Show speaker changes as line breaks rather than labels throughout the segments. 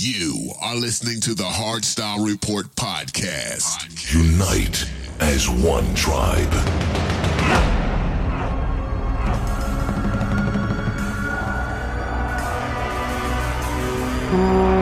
You are listening to the Hardstyle Report podcast. podcast.
Unite as one tribe.
Mm.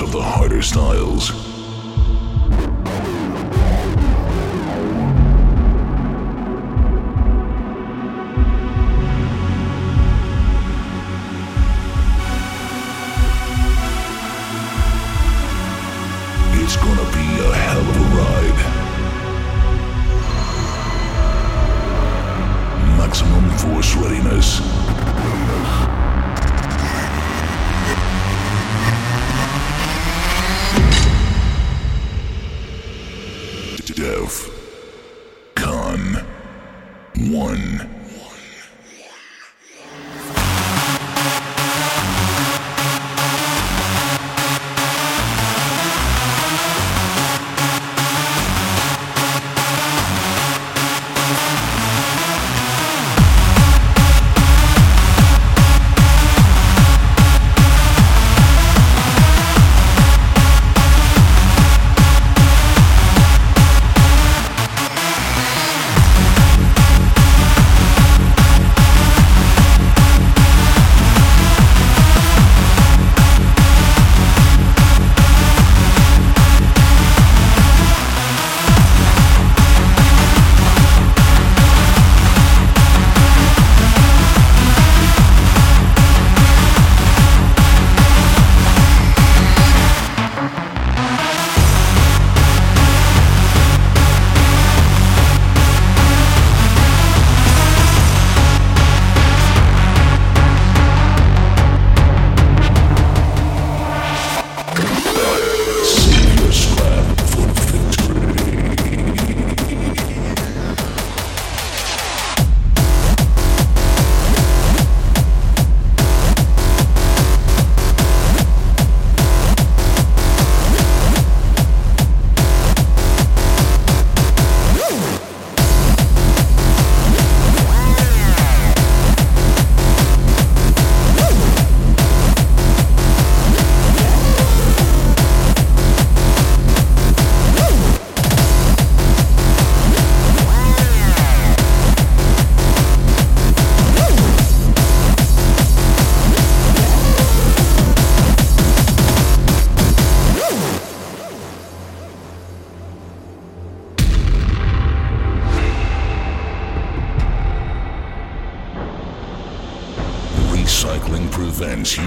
of the
harder styles.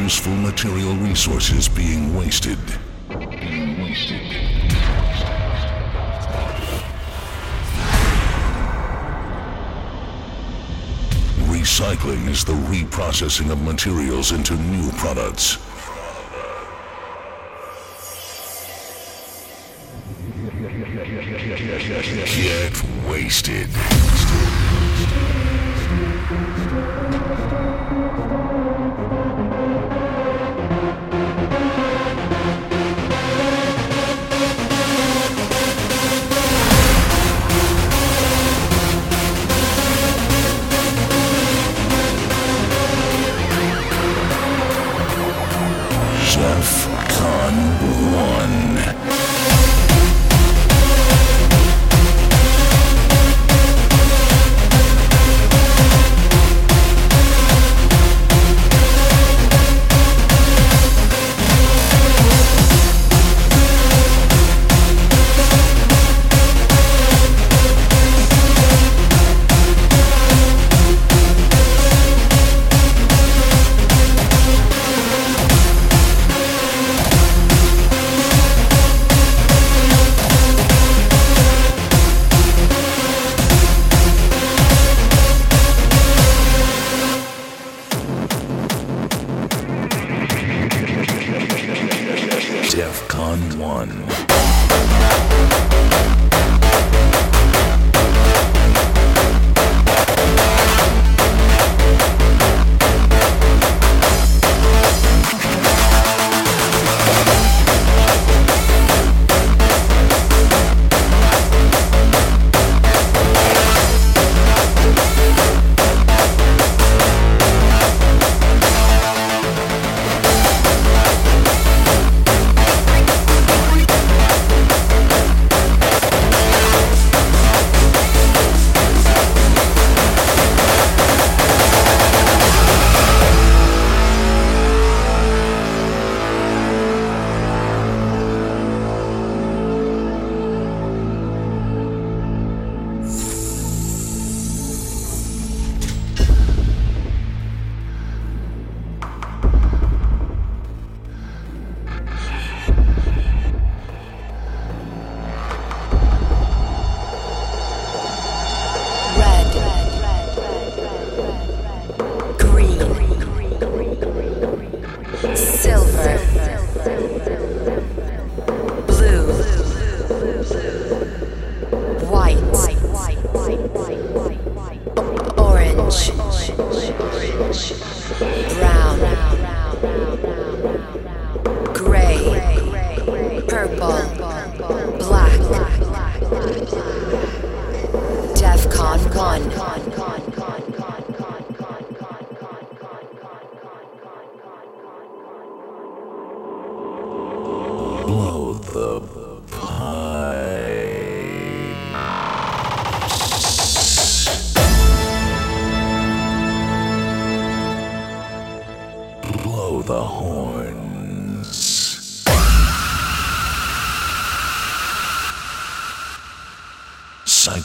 Useful material resources being wasted. Being wasted. Recycling is the reprocessing of materials into new products.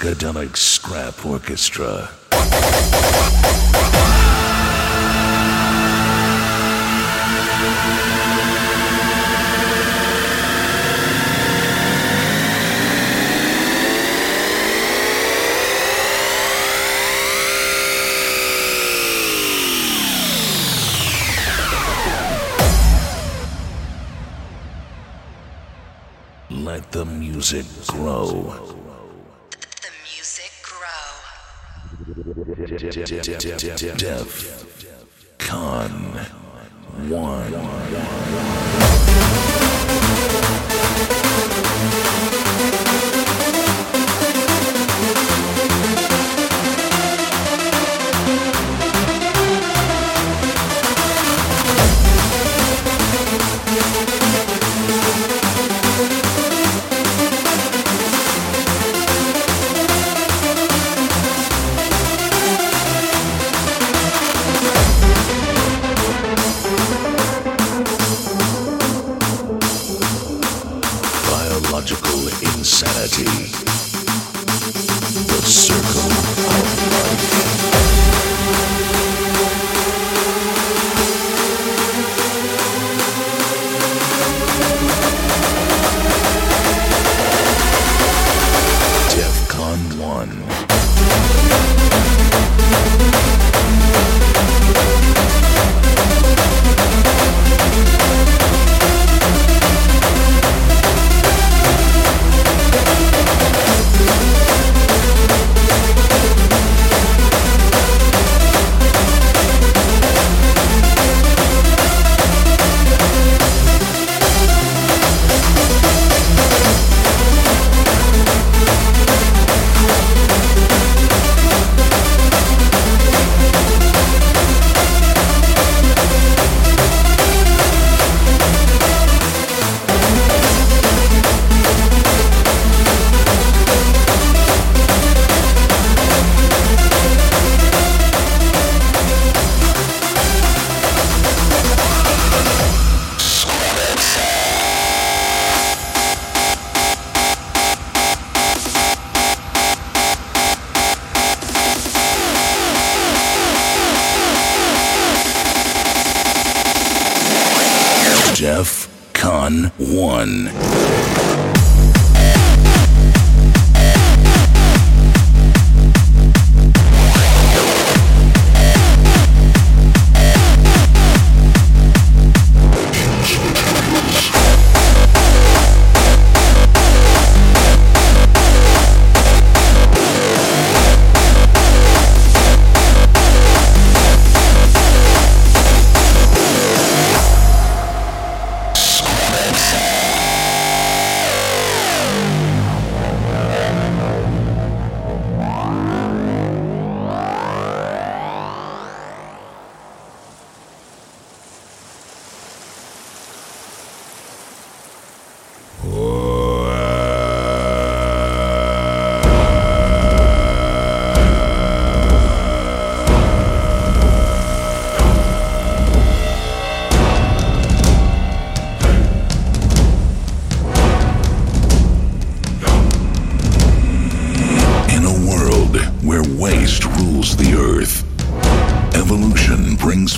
Psychedelic Scrap Orchestra. Let the music grow. Def Con One.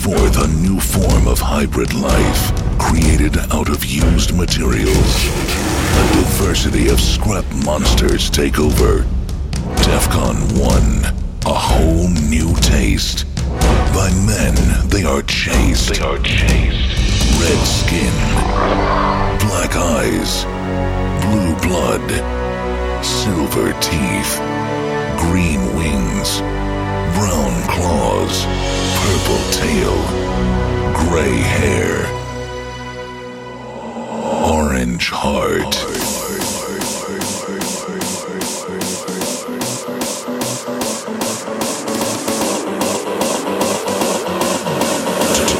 Forth a new form of hybrid life created out of used materials. A diversity of scrap monsters take over. DEFCON 1, a whole new taste. By men, they are chased. They are chased. Red skin, black eyes, blue blood, silver teeth, green wings, brown claws, purple tail, gray hair, orange heart.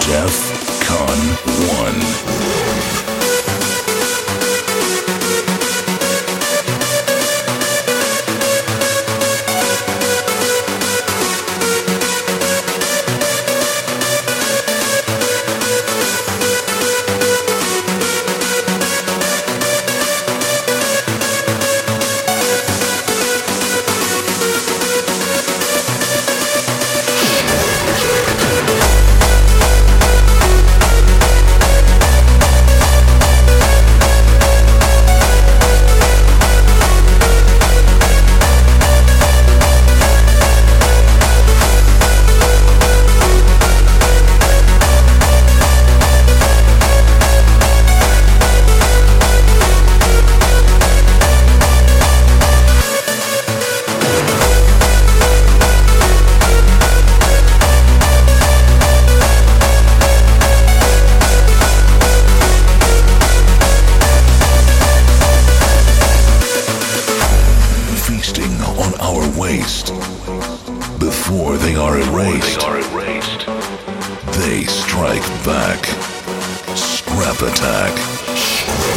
DEF CON 1. They strike back. Scrap attack.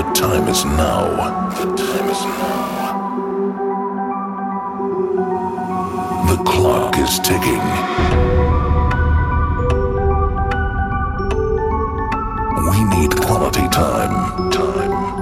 The time is now. The time is now. The clock is ticking. We need quality time. Time.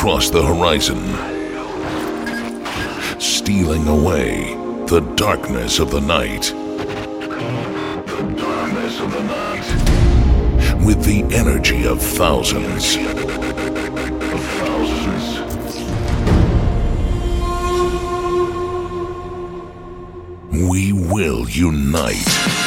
Across the horizon. Stealing away the darkness of the night. The darkness of the night. With the energy of thousands. Of thousands. We will unite.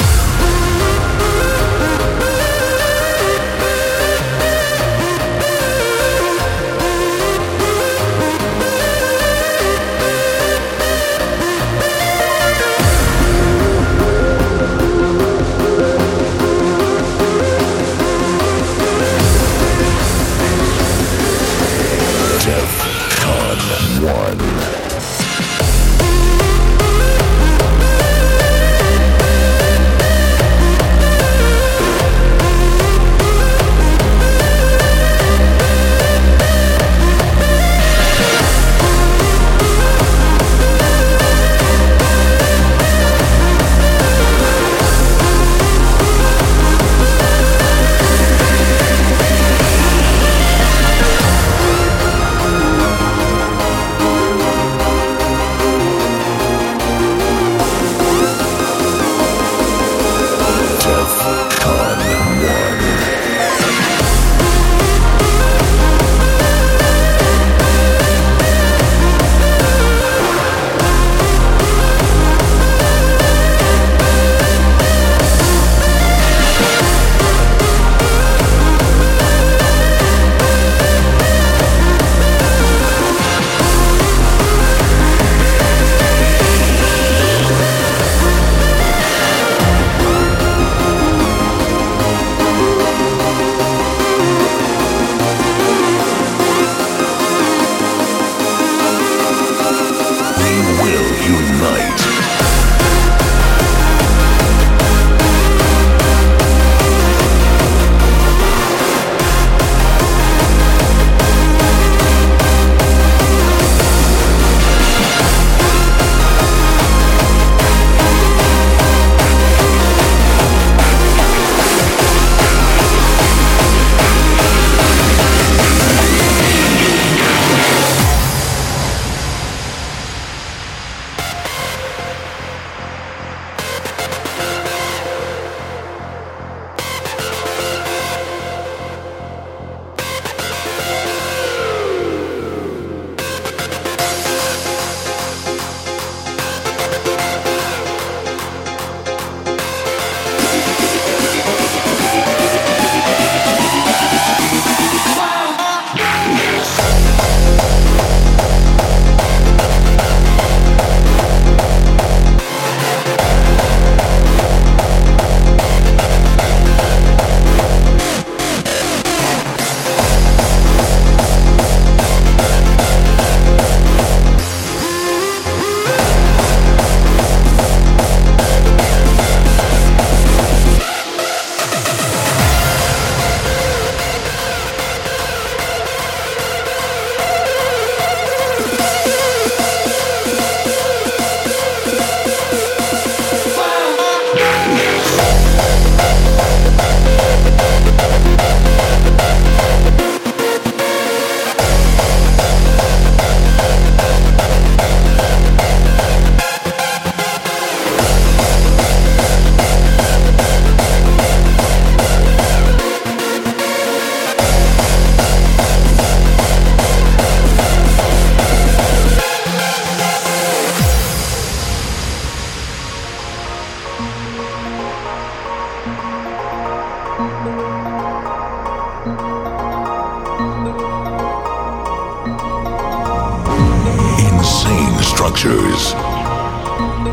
Structures,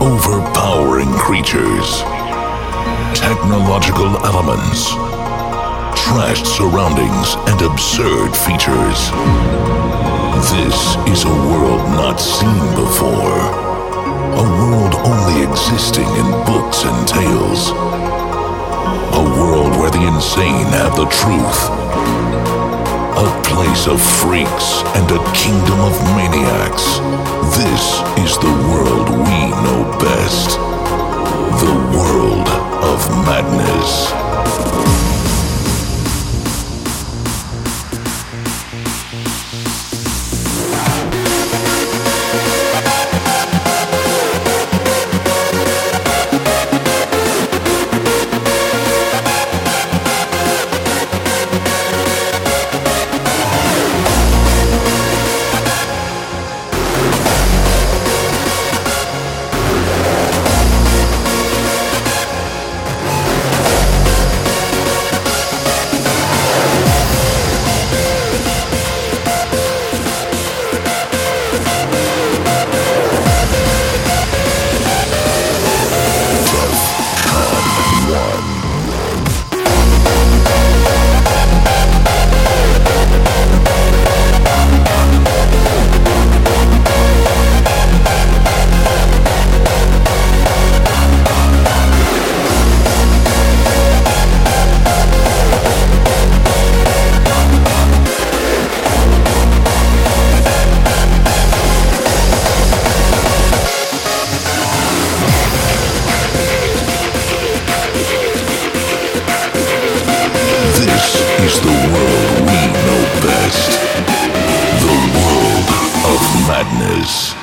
overpowering creatures, technological elements, trashed surroundings, and absurd features. This is a world not seen before. A world only existing in books and tales. A world where the insane have the truth. A place of freaks and a kingdom of maniacs. This is the world we know best. The world of madness. Is the world we know best. The world of madness.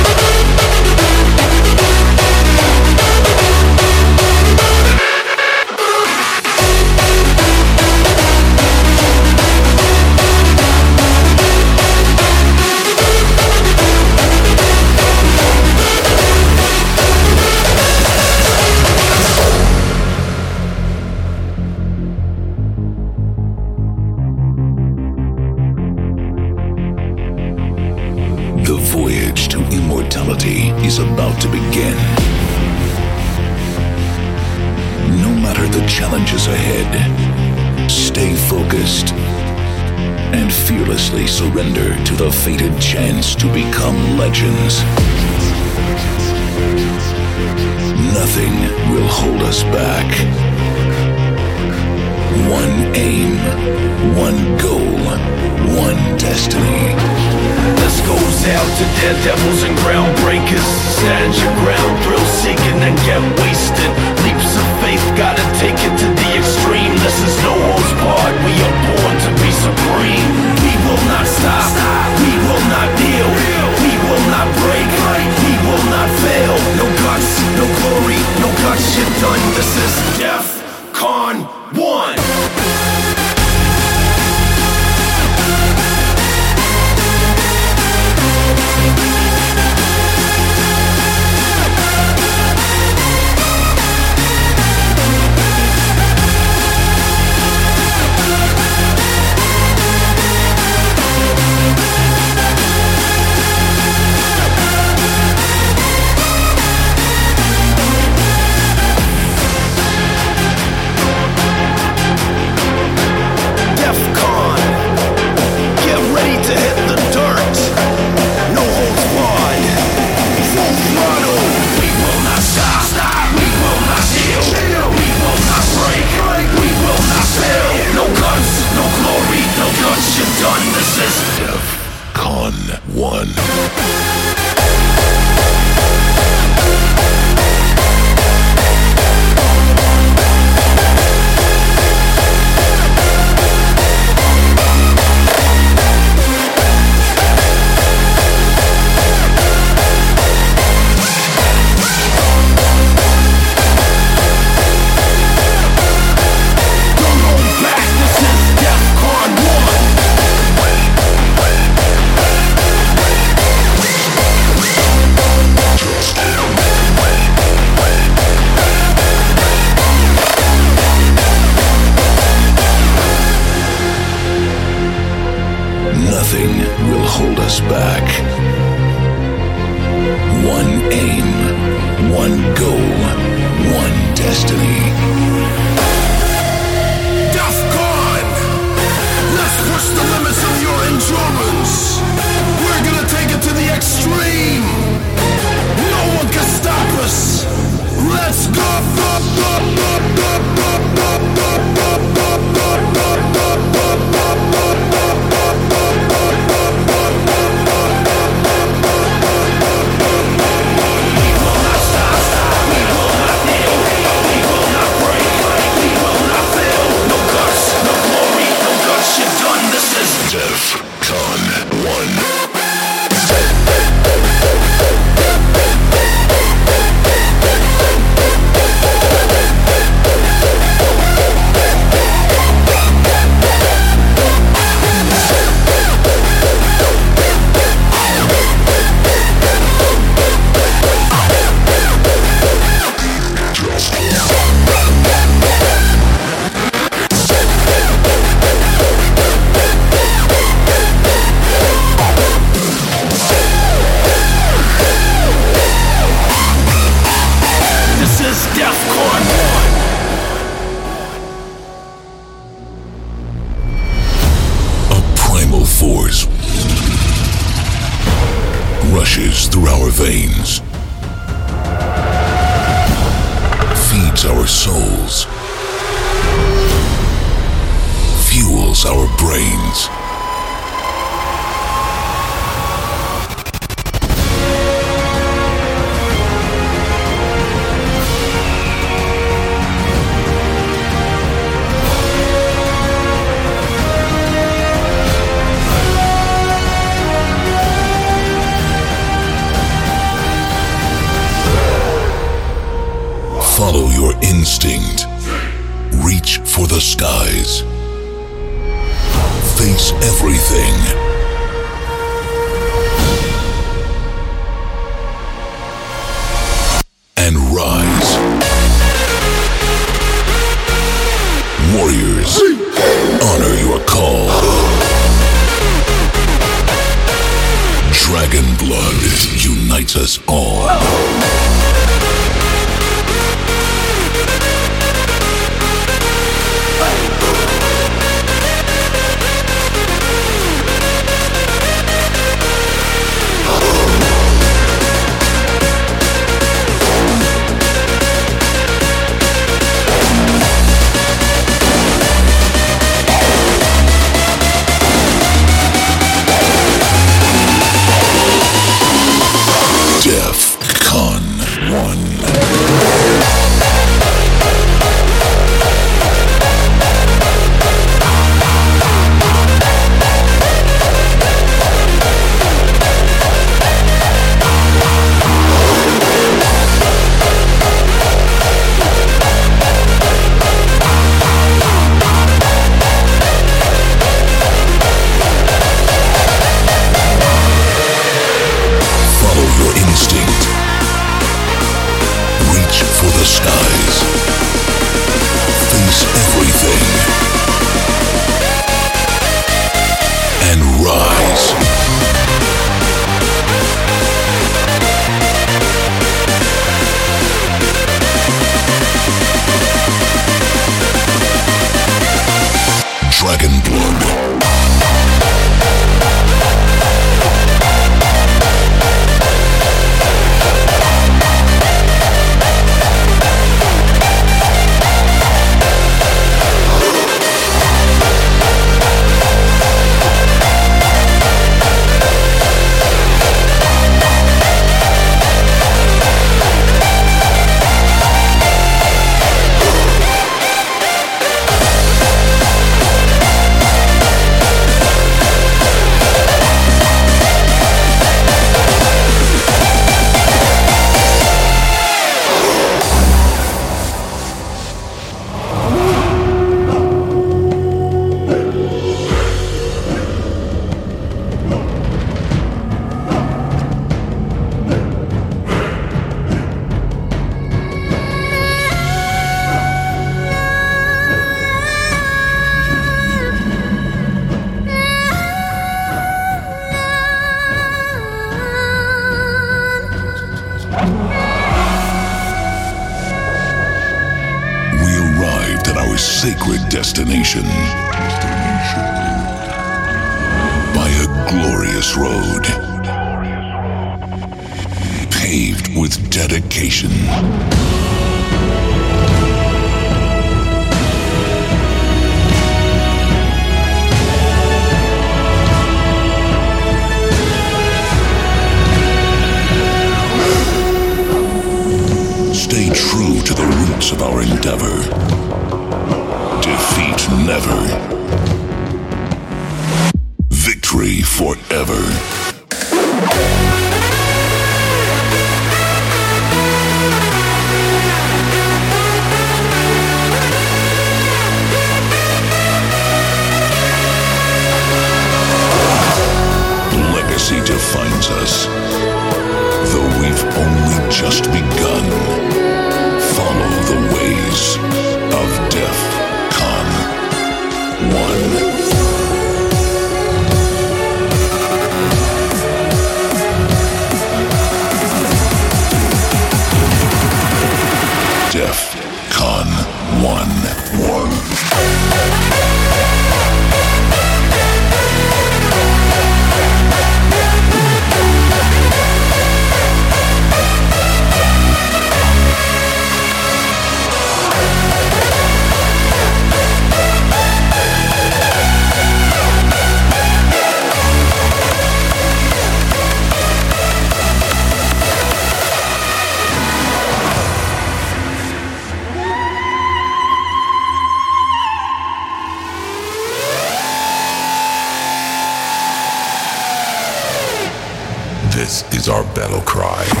Cry.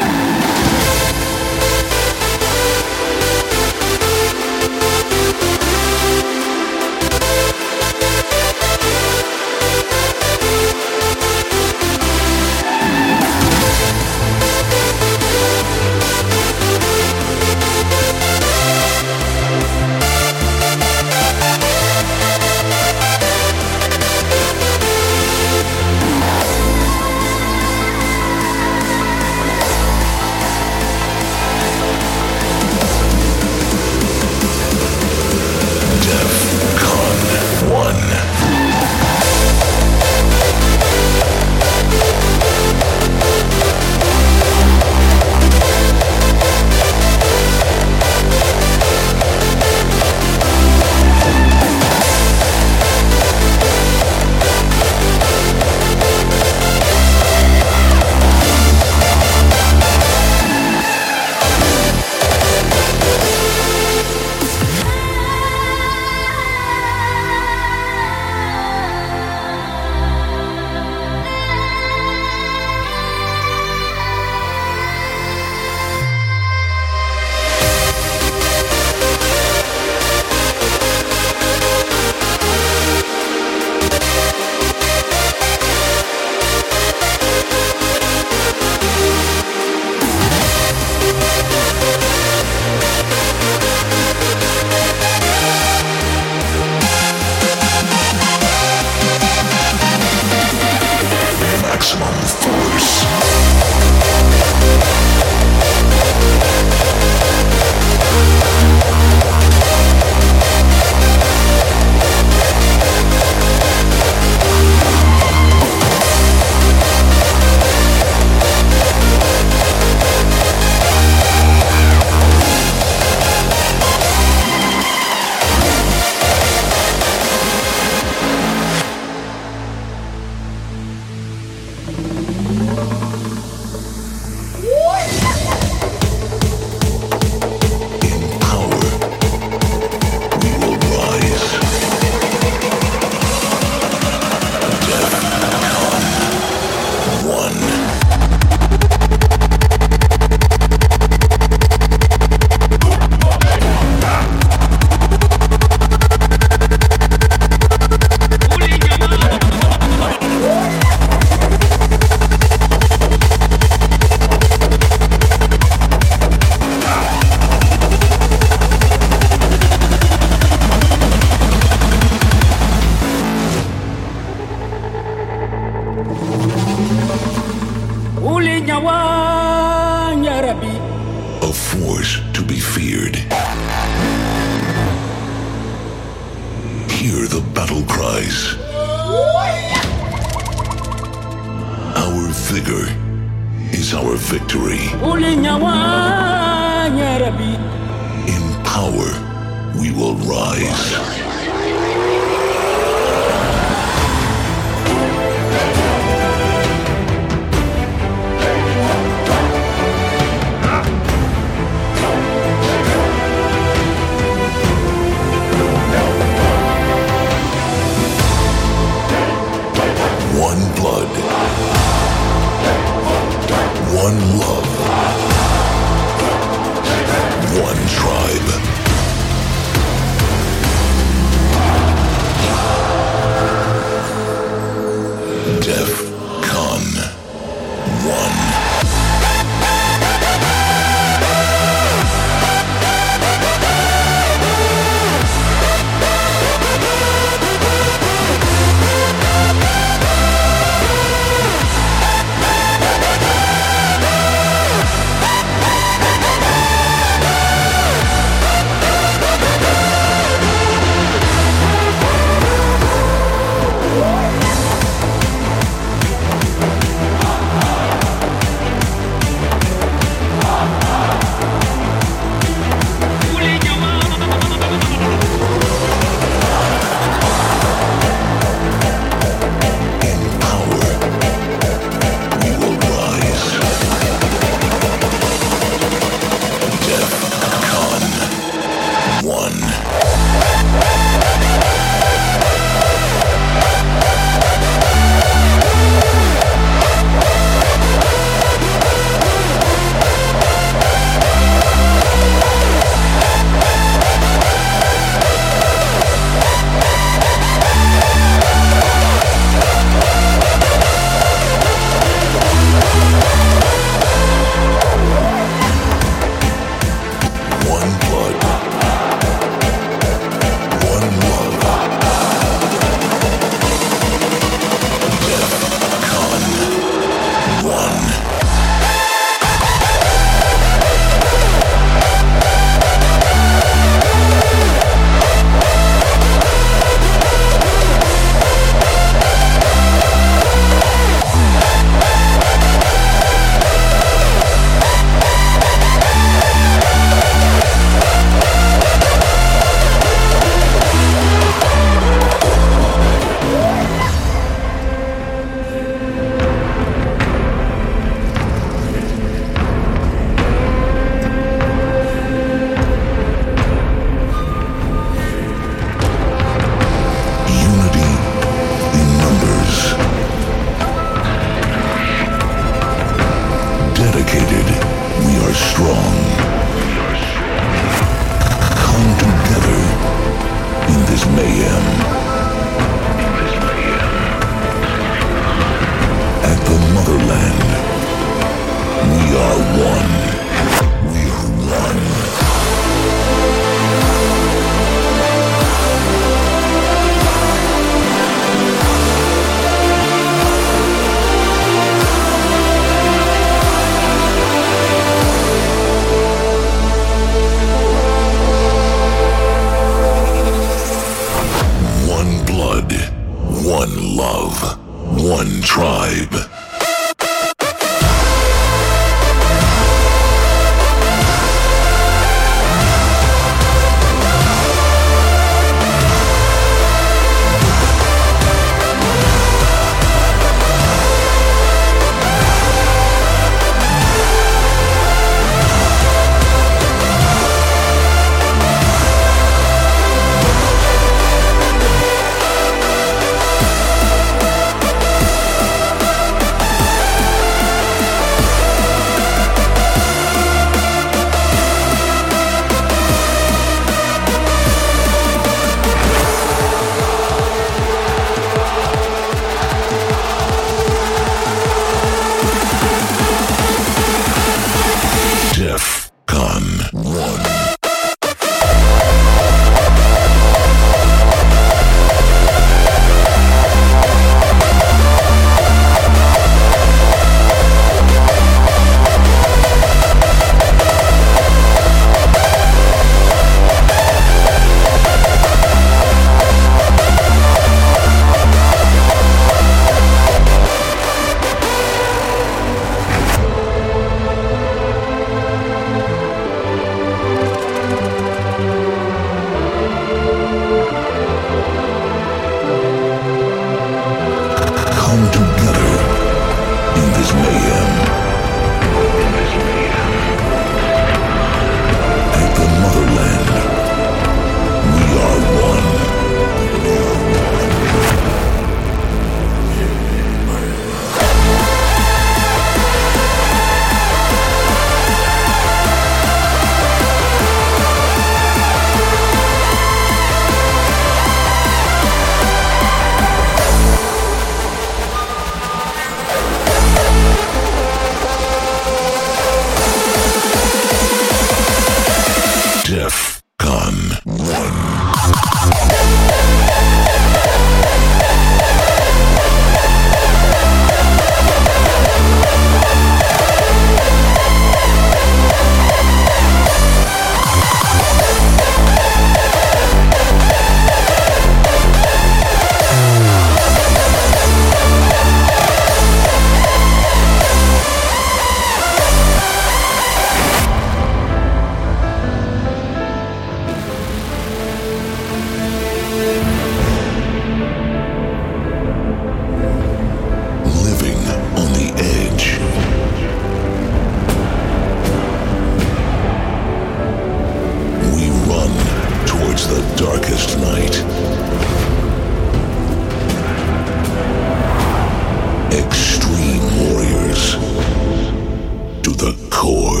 Hardcore.